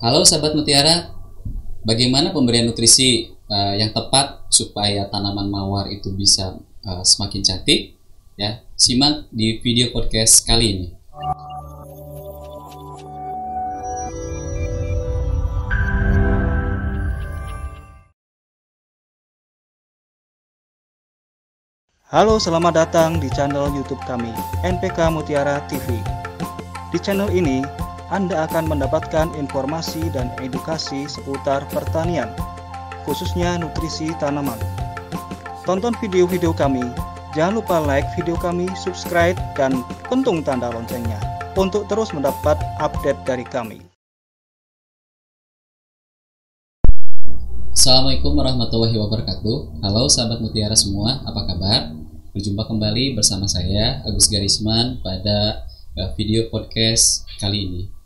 Halo sahabat mutiara, bagaimana pemberian nutrisi uh, yang tepat supaya tanaman mawar itu bisa uh, semakin cantik? Ya, simak di video podcast kali ini. Halo, selamat datang di channel YouTube kami, NPK Mutiara TV. Di channel ini, Anda akan mendapatkan informasi dan edukasi seputar pertanian, khususnya nutrisi tanaman. Tonton video-video kami, jangan lupa like video kami, subscribe, dan pentung tanda loncengnya untuk terus mendapat update dari kami. Assalamualaikum warahmatullahi wabarakatuh. Halo sahabat mutiara semua, apa kabar? Berjumpa kembali bersama saya Agus Garisman pada uh, video podcast kali ini.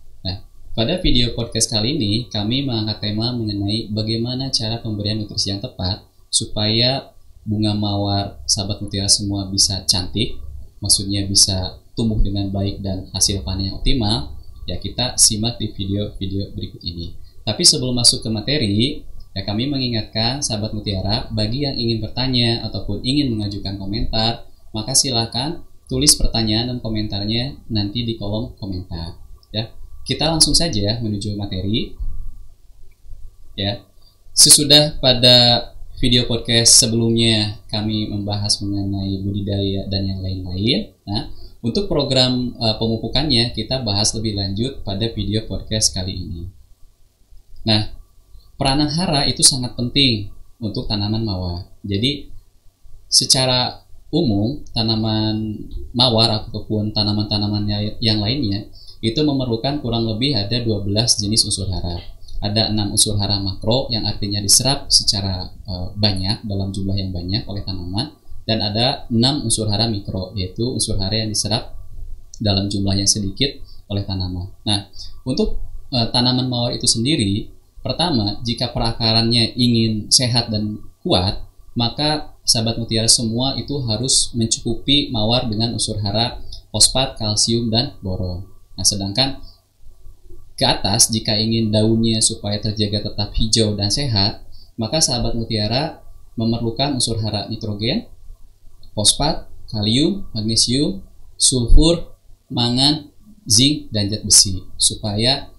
Pada video podcast kali ini kami mengangkat tema mengenai bagaimana cara pemberian nutrisi yang tepat supaya bunga mawar sahabat mutiara semua bisa cantik, maksudnya bisa tumbuh dengan baik dan hasil panen yang optimal. Ya kita simak di video-video berikut ini. Tapi sebelum masuk ke materi, Ya, kami mengingatkan sahabat mutiara, bagi yang ingin bertanya ataupun ingin mengajukan komentar, maka silakan tulis pertanyaan dan komentarnya nanti di kolom komentar. Ya, kita langsung saja menuju materi. Ya, sesudah pada video podcast sebelumnya kami membahas mengenai budidaya dan yang lain-lain. Nah, untuk program uh, pemupukannya kita bahas lebih lanjut pada video podcast kali ini. Nah, peranan hara itu sangat penting untuk tanaman mawar. Jadi secara umum tanaman mawar ataupun tanaman-tanaman yang lainnya itu memerlukan kurang lebih ada 12 jenis unsur hara. Ada enam unsur hara makro yang artinya diserap secara uh, banyak dalam jumlah yang banyak oleh tanaman dan ada enam unsur hara mikro yaitu unsur hara yang diserap dalam jumlah yang sedikit oleh tanaman. Nah, untuk uh, tanaman mawar itu sendiri Pertama, jika perakarannya ingin sehat dan kuat, maka sahabat mutiara semua itu harus mencukupi mawar dengan unsur hara fosfat, kalsium, dan boron. Nah, sedangkan ke atas jika ingin daunnya supaya terjaga tetap hijau dan sehat, maka sahabat mutiara memerlukan unsur hara nitrogen, fosfat, kalium, magnesium, sulfur, mangan, zinc, dan zat besi supaya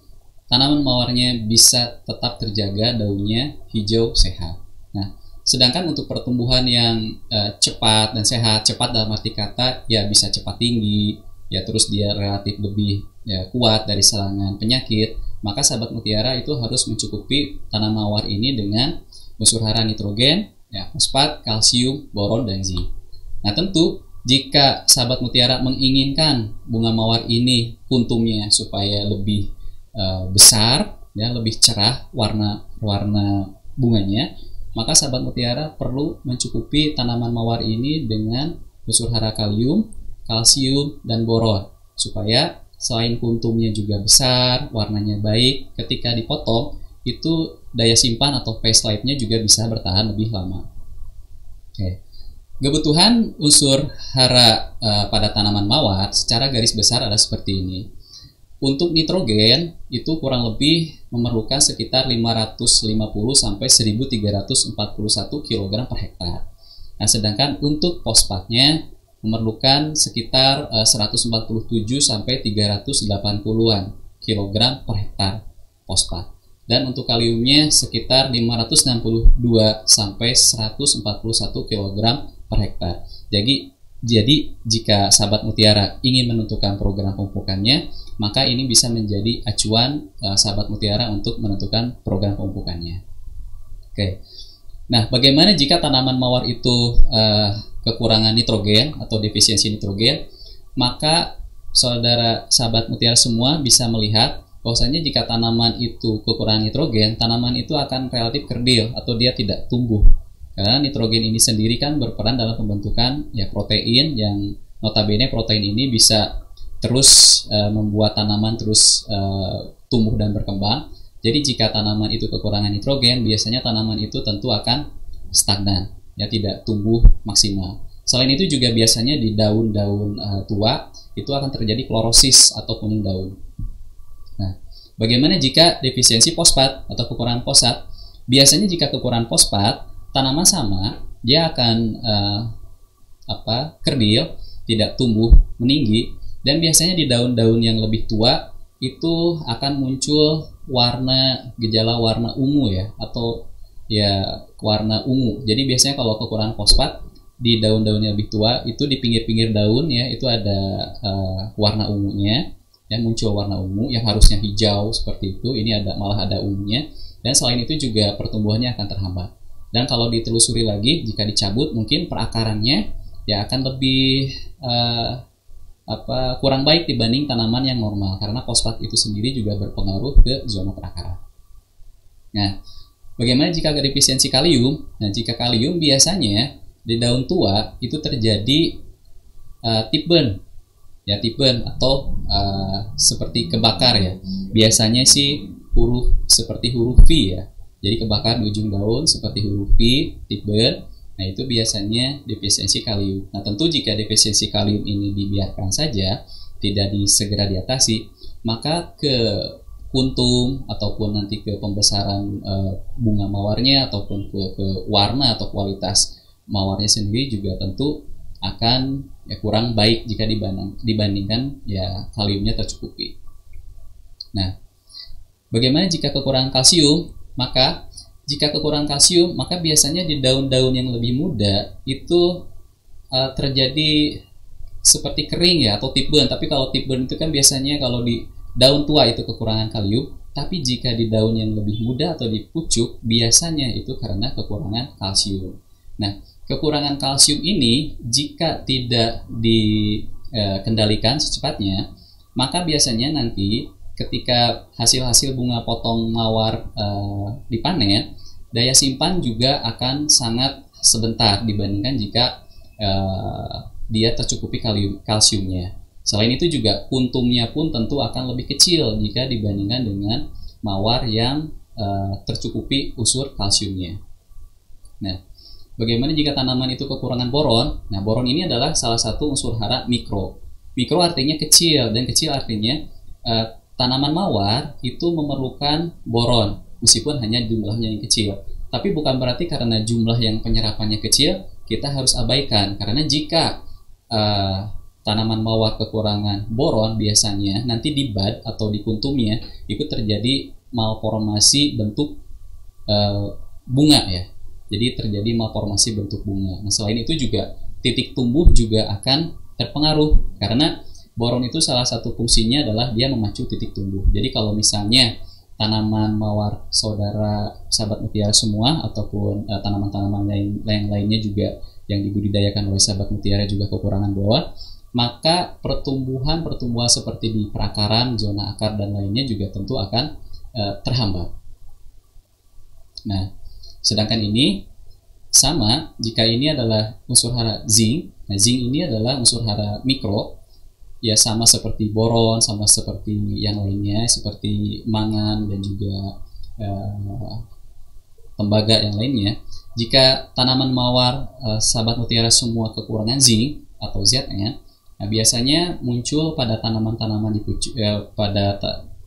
tanaman mawarnya bisa tetap terjaga daunnya hijau sehat. Nah, sedangkan untuk pertumbuhan yang uh, cepat dan sehat, cepat dalam arti kata ya bisa cepat tinggi, ya terus dia relatif lebih ya, kuat dari serangan penyakit, maka sahabat mutiara itu harus mencukupi tanaman mawar ini dengan unsur hara nitrogen, ya, fosfat, kalsium, boron, dan zinc. Nah, tentu jika sahabat mutiara menginginkan bunga mawar ini puntumnya supaya lebih uh, besar ya lebih cerah warna warna bunganya maka sahabat mutiara perlu mencukupi tanaman mawar ini dengan unsur hara kalium, kalsium, dan boron supaya selain kuntumnya juga besar, warnanya baik, ketika dipotong itu daya simpan atau face life-nya juga bisa bertahan lebih lama. Oke. Kebutuhan unsur hara uh, pada tanaman mawar secara garis besar ada seperti ini. Untuk nitrogen itu kurang lebih memerlukan sekitar 550 sampai 1341 kg per hektar. Nah, sedangkan untuk fosfatnya memerlukan sekitar 147 eh, sampai 380-an kg per hektar fosfat. Dan untuk kaliumnya sekitar 562 sampai 141 kg per hektar. Jadi jadi, jika sahabat mutiara ingin menentukan program pemupukannya, maka ini bisa menjadi acuan uh, sahabat mutiara untuk menentukan program pemupukannya. Oke. Nah, bagaimana jika tanaman mawar itu uh, kekurangan nitrogen atau defisiensi nitrogen? Maka saudara sahabat mutiara semua bisa melihat bahwasanya jika tanaman itu kekurangan nitrogen, tanaman itu akan relatif kerdil atau dia tidak tumbuh karena nitrogen ini sendiri kan berperan dalam pembentukan ya protein yang notabene protein ini bisa terus uh, membuat tanaman terus uh, tumbuh dan berkembang. Jadi jika tanaman itu kekurangan nitrogen, biasanya tanaman itu tentu akan stagnan, ya tidak tumbuh maksimal. Selain itu juga biasanya di daun-daun uh, tua itu akan terjadi klorosis atau kuning daun. Nah, bagaimana jika defisiensi fosfat atau kekurangan fosfat? Biasanya jika kekurangan fosfat, tanaman sama dia akan uh, apa kerdil, tidak tumbuh meninggi, dan biasanya di daun-daun yang lebih tua itu akan muncul warna gejala warna ungu ya atau ya warna ungu. Jadi biasanya kalau kekurangan fosfat di daun-daun yang lebih tua itu di pinggir-pinggir daun ya itu ada uh, warna ungunya yang muncul warna ungu yang harusnya hijau seperti itu ini ada malah ada ungunya dan selain itu juga pertumbuhannya akan terhambat dan kalau ditelusuri lagi jika dicabut mungkin perakarannya ya akan lebih uh, apa kurang baik dibanding tanaman yang normal karena fosfat itu sendiri juga berpengaruh ke zona perakaran. Nah, bagaimana jika defisiensi kalium? Nah, jika kalium biasanya di daun tua itu terjadi uh, tip burn. Ya tip burn atau uh, seperti kebakar ya. Biasanya sih huruf seperti huruf V ya. Jadi kebakar di ujung daun seperti huruf V tip burn. Nah itu biasanya defisiensi kalium. Nah tentu jika defisiensi kalium ini dibiarkan saja tidak disegera diatasi maka ke kuntum ataupun nanti ke pembesaran e, bunga mawarnya ataupun ke, ke warna atau kualitas mawarnya sendiri juga tentu akan ya kurang baik jika dibanding, dibandingkan ya kaliumnya tercukupi. Nah, bagaimana jika kekurangan kalsium? Maka jika kekurangan kalsium, maka biasanya di daun-daun yang lebih muda itu uh, terjadi seperti kering ya atau tip burn. Tapi kalau tip burn itu kan biasanya kalau di daun tua itu kekurangan kalium, tapi jika di daun yang lebih muda atau di pucuk biasanya itu karena kekurangan kalsium. Nah, kekurangan kalsium ini jika tidak dikendalikan secepatnya, maka biasanya nanti ketika hasil-hasil bunga potong mawar e, dipanen, daya simpan juga akan sangat sebentar dibandingkan jika e, dia tercukupi kalium, kalsiumnya. Selain itu juga puntumnya pun tentu akan lebih kecil jika dibandingkan dengan mawar yang e, tercukupi unsur kalsiumnya. Nah, Bagaimana jika tanaman itu kekurangan boron? Nah, boron ini adalah salah satu unsur hara mikro. Mikro artinya kecil dan kecil artinya eh, tanaman mawar itu memerlukan boron meskipun hanya jumlahnya yang kecil. Tapi bukan berarti karena jumlah yang penyerapannya kecil kita harus abaikan karena jika eh, tanaman mawar kekurangan boron biasanya nanti di bud atau di kuntumnya itu terjadi malformasi bentuk eh, bunga ya jadi terjadi malformasi bentuk bunga. Nah, selain itu juga titik tumbuh juga akan terpengaruh karena boron itu salah satu fungsinya adalah dia memacu titik tumbuh. Jadi kalau misalnya tanaman mawar saudara sahabat mutiara semua ataupun uh, tanaman-tanaman lain, lain lainnya juga yang dibudidayakan oleh sahabat mutiara juga kekurangan boron, maka pertumbuhan pertumbuhan seperti di perakaran, zona akar dan lainnya juga tentu akan uh, terhambat. Nah, Sedangkan ini sama jika ini adalah unsur hara zinc. Nah, zinc ini adalah unsur hara mikro ya sama seperti boron, sama seperti yang lainnya seperti mangan dan juga uh, tembaga yang lainnya. Jika tanaman mawar uh, sahabat mutiara semua kekurangan zinc atau Z-nya, nah biasanya muncul pada tanaman-tanaman di pucuk uh, pada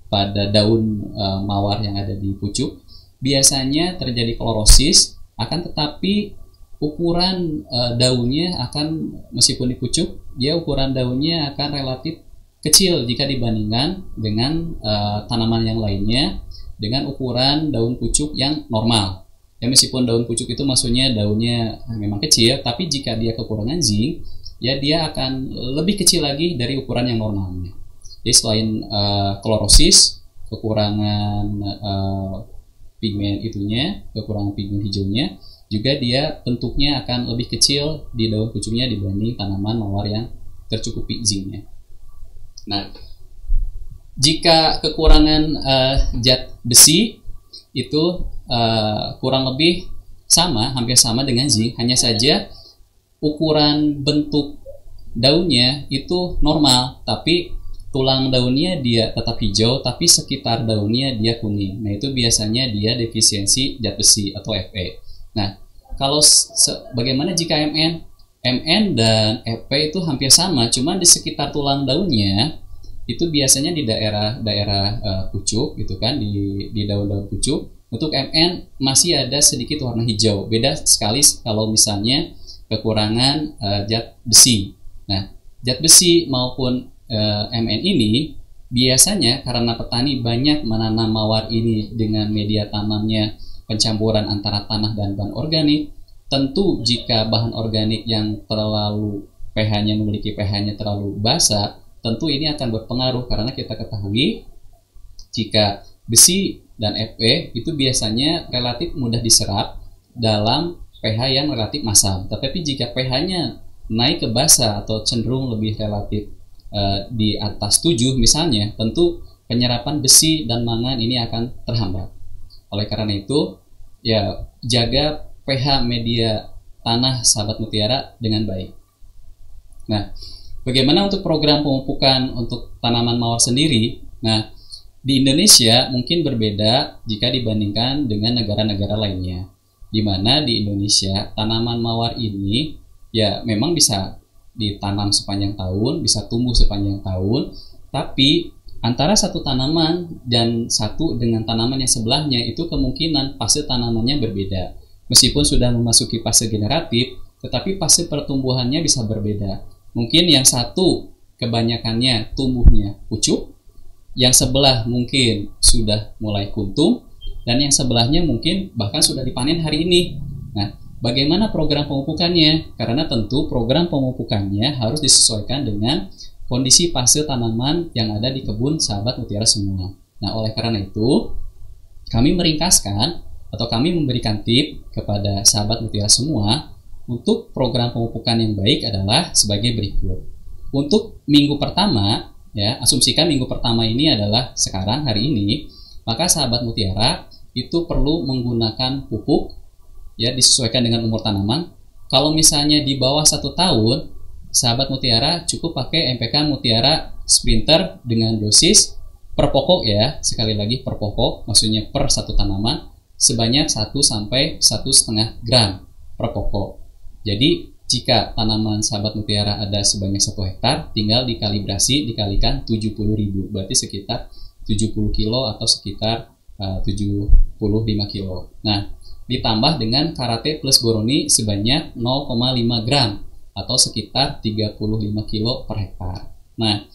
pada daun uh, mawar yang ada di pucuk biasanya terjadi klorosis akan tetapi ukuran e, daunnya akan meskipun dikucuk dia ukuran daunnya akan relatif kecil jika dibandingkan dengan e, tanaman yang lainnya dengan ukuran daun pucuk yang normal. Ya meskipun daun pucuk itu maksudnya daunnya memang kecil tapi jika dia kekurangan zinc ya dia akan lebih kecil lagi dari ukuran yang normalnya jadi selain e, klorosis kekurangan e, pigmen itunya, kekurangan pigmen hijaunya, juga dia bentuknya akan lebih kecil di daun pucuknya dibanding tanaman mawar yang tercukupi zincnya. Nah, jika kekurangan uh, zat besi itu uh, kurang lebih sama, hampir sama dengan zinc, hanya saja ukuran bentuk daunnya itu normal, tapi tulang daunnya dia tetap hijau tapi sekitar daunnya dia kuning. Nah, itu biasanya dia defisiensi zat besi atau Fe. Nah, kalau bagaimana jika Mn? Mn dan Fe itu hampir sama, cuma di sekitar tulang daunnya itu biasanya di daerah-daerah uh, pucuk gitu kan di di daun-daun pucuk untuk MN masih ada sedikit warna hijau beda sekali kalau misalnya kekurangan uh, zat besi. Nah zat besi maupun uh, eh, MN ini biasanya karena petani banyak menanam mawar ini dengan media tanamnya pencampuran antara tanah dan bahan organik tentu jika bahan organik yang terlalu pH-nya memiliki pH-nya terlalu basah tentu ini akan berpengaruh karena kita ketahui jika besi dan Fe itu biasanya relatif mudah diserap dalam pH yang relatif masam. Tetapi jika pH-nya naik ke basa atau cenderung lebih relatif uh, di atas 7 misalnya, tentu penyerapan besi dan mangan ini akan terhambat. Oleh karena itu, ya jaga pH media tanah sahabat mutiara dengan baik. Nah, Bagaimana untuk program pemupukan untuk tanaman mawar sendiri? Nah, di Indonesia mungkin berbeda jika dibandingkan dengan negara-negara lainnya. Di mana di Indonesia tanaman mawar ini ya memang bisa ditanam sepanjang tahun, bisa tumbuh sepanjang tahun, tapi antara satu tanaman dan satu dengan tanaman yang sebelahnya itu kemungkinan fase tanamannya berbeda. Meskipun sudah memasuki fase generatif, tetapi fase pertumbuhannya bisa berbeda. Mungkin yang satu kebanyakannya tumbuhnya pucuk, yang sebelah mungkin sudah mulai kuntum, dan yang sebelahnya mungkin bahkan sudah dipanen hari ini. Nah, bagaimana program pemupukannya? Karena tentu program pemupukannya harus disesuaikan dengan kondisi fase tanaman yang ada di kebun sahabat mutiara semua. Nah, oleh karena itu, kami meringkaskan atau kami memberikan tip kepada sahabat mutiara semua untuk program pemupukan yang baik adalah sebagai berikut. Untuk minggu pertama, ya, asumsikan minggu pertama ini adalah sekarang hari ini, maka sahabat mutiara itu perlu menggunakan pupuk ya disesuaikan dengan umur tanaman. Kalau misalnya di bawah satu tahun, sahabat mutiara cukup pakai MPK Mutiara Sprinter dengan dosis per pokok ya, sekali lagi per pokok, maksudnya per satu tanaman sebanyak 1 sampai satu setengah gram per pokok. Jadi jika tanaman sahabat mutiara ada sebanyak satu hektar, tinggal dikalibrasi dikalikan 70.000, berarti sekitar 70 kilo atau sekitar uh, 75 kilo. Nah, ditambah dengan karate plus boroni sebanyak 0,5 gram atau sekitar 35 kilo per hektar. Nah,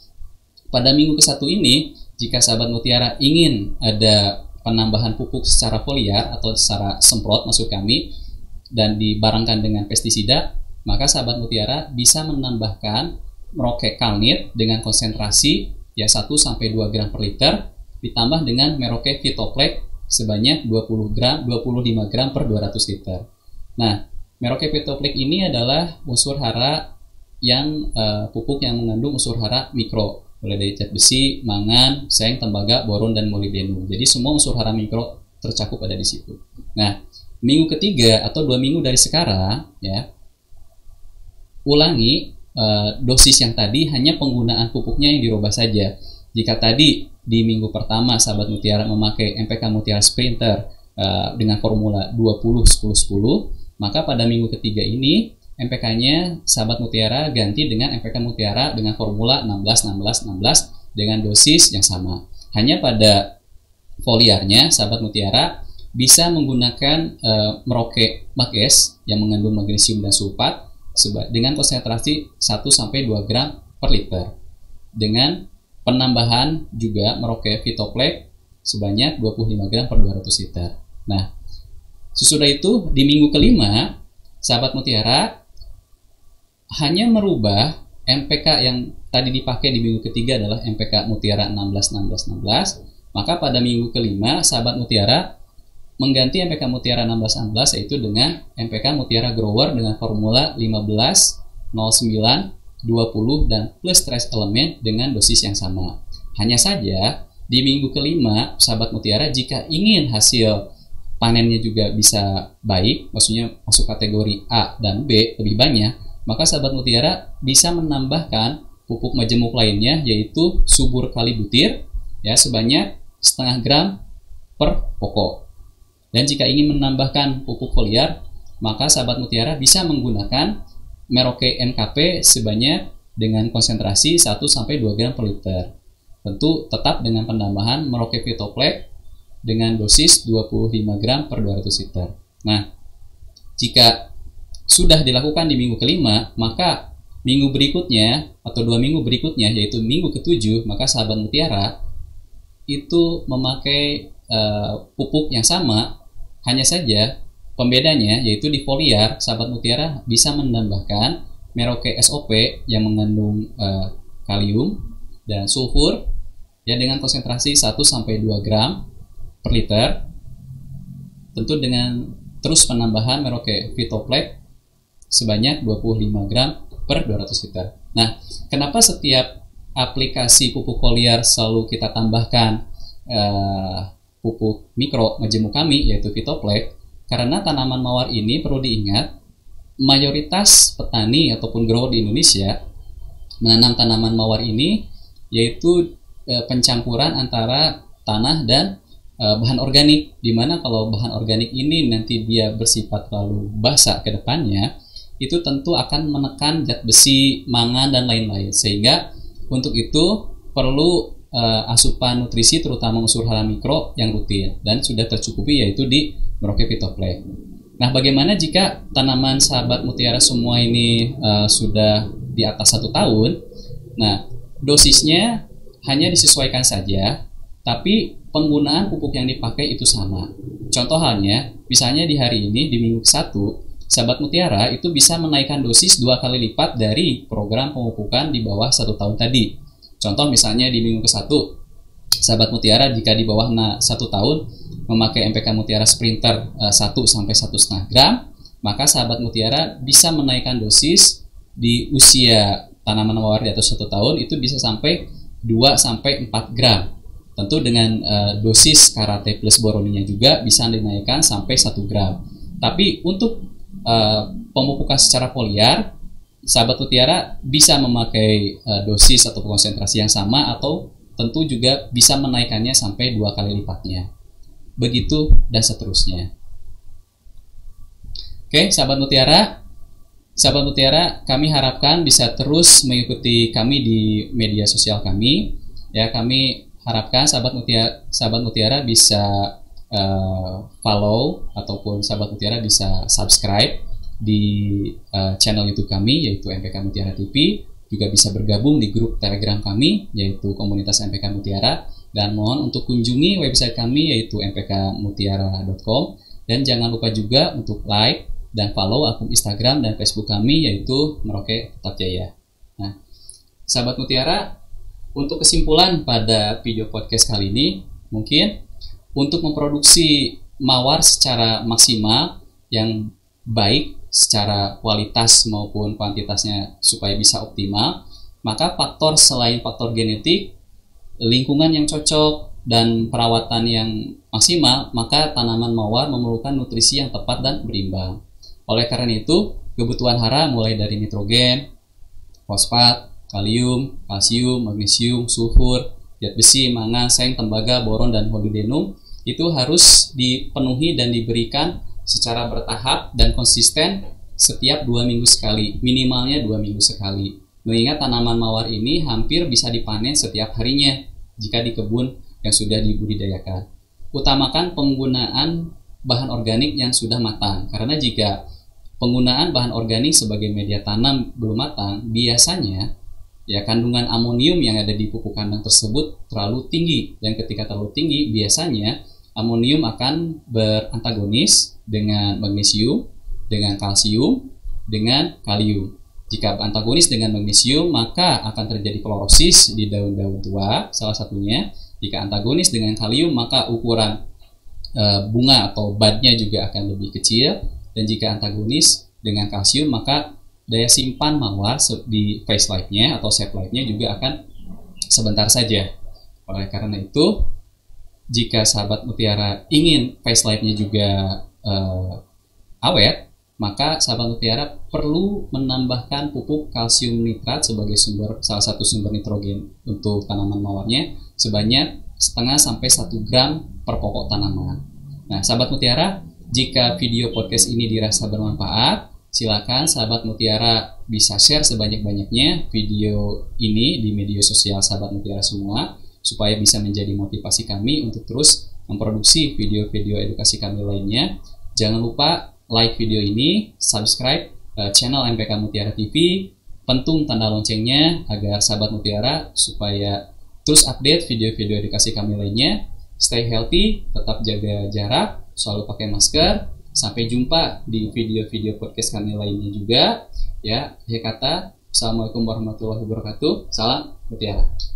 pada minggu ke-1 ini, jika sahabat mutiara ingin ada penambahan pupuk secara foliar atau secara semprot maksud kami, dan dibarangkan dengan pestisida, maka sahabat mutiara bisa menambahkan merokek kalnit dengan konsentrasi ya 1 sampai 2 gram per liter ditambah dengan merokek fitoplek sebanyak 20 gram 25 gram per 200 liter. Nah, merokek fitoplek ini adalah unsur hara yang uh, pupuk yang mengandung unsur hara mikro mulai dari zat besi, mangan, seng, tembaga, boron dan molibdenum. Jadi semua unsur hara mikro tercakup ada di situ. Nah, minggu ketiga atau dua minggu dari sekarang ya ulangi uh, dosis yang tadi hanya penggunaan pupuknya yang dirubah saja jika tadi di minggu pertama sahabat mutiara memakai MPK Mutiara Sprinter uh, dengan formula 20 10 10 maka pada minggu ketiga ini MPK-nya sahabat mutiara ganti dengan MPK mutiara dengan formula 16 16 16 dengan dosis yang sama hanya pada foliarnya sahabat mutiara bisa menggunakan uh, merokek mages yang mengandung magnesium dan sulfat dengan konsentrasi 1 sampai 2 gram per liter. Dengan penambahan juga merokek fitoplek sebanyak 25 gram per 200 liter. Nah, sesudah itu di minggu kelima, sahabat mutiara hanya merubah MPK yang tadi dipakai di minggu ketiga adalah MPK Mutiara 16 16 16. Maka pada minggu kelima, sahabat mutiara mengganti MPK Mutiara 1616 yaitu dengan MPK Mutiara Grower dengan formula 15, 09, 20 dan plus trace elemen dengan dosis yang sama. Hanya saja di minggu kelima sahabat mutiara jika ingin hasil panennya juga bisa baik, maksudnya masuk kategori A dan B lebih banyak, maka sahabat mutiara bisa menambahkan pupuk majemuk lainnya yaitu subur kali butir ya sebanyak setengah gram per pokok. Dan jika ingin menambahkan pupuk foliar, maka sahabat mutiara bisa menggunakan Merauke NKP sebanyak dengan konsentrasi 1 sampai 2 gram per liter. tentu tetap dengan penambahan Merauke Vitoplex dengan dosis 25 gram per 200 liter. Nah, jika sudah dilakukan di minggu kelima, maka minggu berikutnya atau dua minggu berikutnya yaitu minggu ketujuh, maka sahabat mutiara itu memakai uh, pupuk yang sama, hanya saja pembedanya yaitu di foliar sahabat mutiara bisa menambahkan Merauke SOP yang mengandung uh, kalium dan sulfur ya dengan konsentrasi 1 sampai 2 gram per liter tentu dengan terus penambahan Merauke Vitoplex sebanyak 25 gram per 200 liter. Nah, kenapa setiap aplikasi pupuk foliar selalu kita tambahkan uh, pupuk mikro majemuk kami yaitu Vitoplex? Karena tanaman mawar ini perlu diingat mayoritas petani ataupun grower di Indonesia menanam tanaman mawar ini yaitu e, pencampuran antara tanah dan e, bahan organik. Di mana kalau bahan organik ini nanti dia bersifat terlalu basah ke depannya itu tentu akan menekan zat besi, mangan dan lain-lain. Sehingga untuk itu perlu e, asupan nutrisi terutama unsur hara mikro yang rutin dan sudah tercukupi yaitu di Merauke Pitoplex. Nah, bagaimana jika tanaman sahabat mutiara semua ini uh, sudah di atas satu tahun? Nah, dosisnya hanya disesuaikan saja, tapi penggunaan pupuk yang dipakai itu sama. Contoh halnya, misalnya di hari ini di minggu ke-1, sahabat mutiara itu bisa menaikkan dosis dua kali lipat dari program pemupukan di bawah satu tahun tadi. Contoh misalnya di minggu ke-1, sahabat mutiara jika di bawah nah, satu tahun memakai MPK Mutiara Sprinter uh, eh, 1 sampai satu setengah gram, maka sahabat mutiara bisa menaikkan dosis di usia tanaman mawar di atas satu tahun itu bisa sampai 2 sampai 4 gram. Tentu dengan uh, dosis karate plus boroninya juga bisa dinaikkan sampai 1 gram. Tapi untuk uh, pemupukan secara foliar, sahabat mutiara bisa memakai uh, dosis atau konsentrasi yang sama atau tentu juga bisa menaikkannya sampai dua kali lipatnya. Begitu dan seterusnya. Oke, sahabat mutiara, sahabat mutiara, kami harapkan bisa terus mengikuti kami di media sosial kami ya kami harapkan sahabat mutiara sahabat mutiara bisa uh, follow ataupun sahabat mutiara bisa subscribe di uh, channel YouTube kami yaitu MPK Mutiara TV juga bisa bergabung di grup Telegram kami yaitu komunitas MPK Mutiara. Dan mohon untuk kunjungi website kami yaitu mpkmutiara.com dan jangan lupa juga untuk like dan follow akun Instagram dan Facebook kami yaitu Merauke Tetap Jaya. Nah, sahabat Mutiara, untuk kesimpulan pada video podcast kali ini, mungkin untuk memproduksi mawar secara maksimal yang baik secara kualitas maupun kuantitasnya supaya bisa optimal, maka faktor selain faktor genetik, lingkungan yang cocok, dan perawatan yang maksimal, maka tanaman mawar memerlukan nutrisi yang tepat dan berimbang. Oleh karena itu, kebutuhan hara mulai dari nitrogen, fosfat, kalium, kalsium, magnesium, sulfur, zat besi, mangan, seng, tembaga, boron, dan molybdenum itu harus dipenuhi dan diberikan secara bertahap dan konsisten setiap dua minggu sekali, minimalnya dua minggu sekali. Mengingat tanaman mawar ini hampir bisa dipanen setiap harinya jika di kebun yang sudah dibudidayakan. Utamakan penggunaan bahan organik yang sudah matang, karena jika penggunaan bahan organik sebagai media tanam belum matang, biasanya ya kandungan amonium yang ada di pupuk kandang tersebut terlalu tinggi dan ketika terlalu tinggi biasanya amonium akan berantagonis dengan magnesium, dengan kalsium, dengan kalium. Jika antagonis dengan magnesium, maka akan terjadi klorosis di daun-daun tua, salah satunya. Jika antagonis dengan kalium, maka ukuran e, bunga atau budnya juga akan lebih kecil. Dan jika antagonis dengan kalsium, maka daya simpan mawar di face life-nya atau shape life-nya juga akan sebentar saja. Oleh karena itu, jika sahabat mutiara ingin face life-nya juga uh, awet, maka sahabat mutiara perlu menambahkan pupuk kalsium nitrat sebagai sumber salah satu sumber nitrogen untuk tanaman mawarnya sebanyak setengah sampai satu gram per pokok tanaman. Nah, sahabat mutiara, jika video podcast ini dirasa bermanfaat, silakan sahabat mutiara bisa share sebanyak-banyaknya video ini di media sosial sahabat mutiara semua supaya bisa menjadi motivasi kami untuk terus memproduksi video-video edukasi kami lainnya. Jangan lupa like video ini, subscribe uh, channel MPK Mutiara TV, pentung tanda loncengnya agar sahabat Mutiara supaya terus update video-video edukasi kami lainnya. Stay healthy, tetap jaga jarak, selalu pakai masker. Sampai jumpa di video-video podcast kami lainnya juga. Ya, akhir kata, Assalamualaikum warahmatullahi wabarakatuh. Salam Mutiara.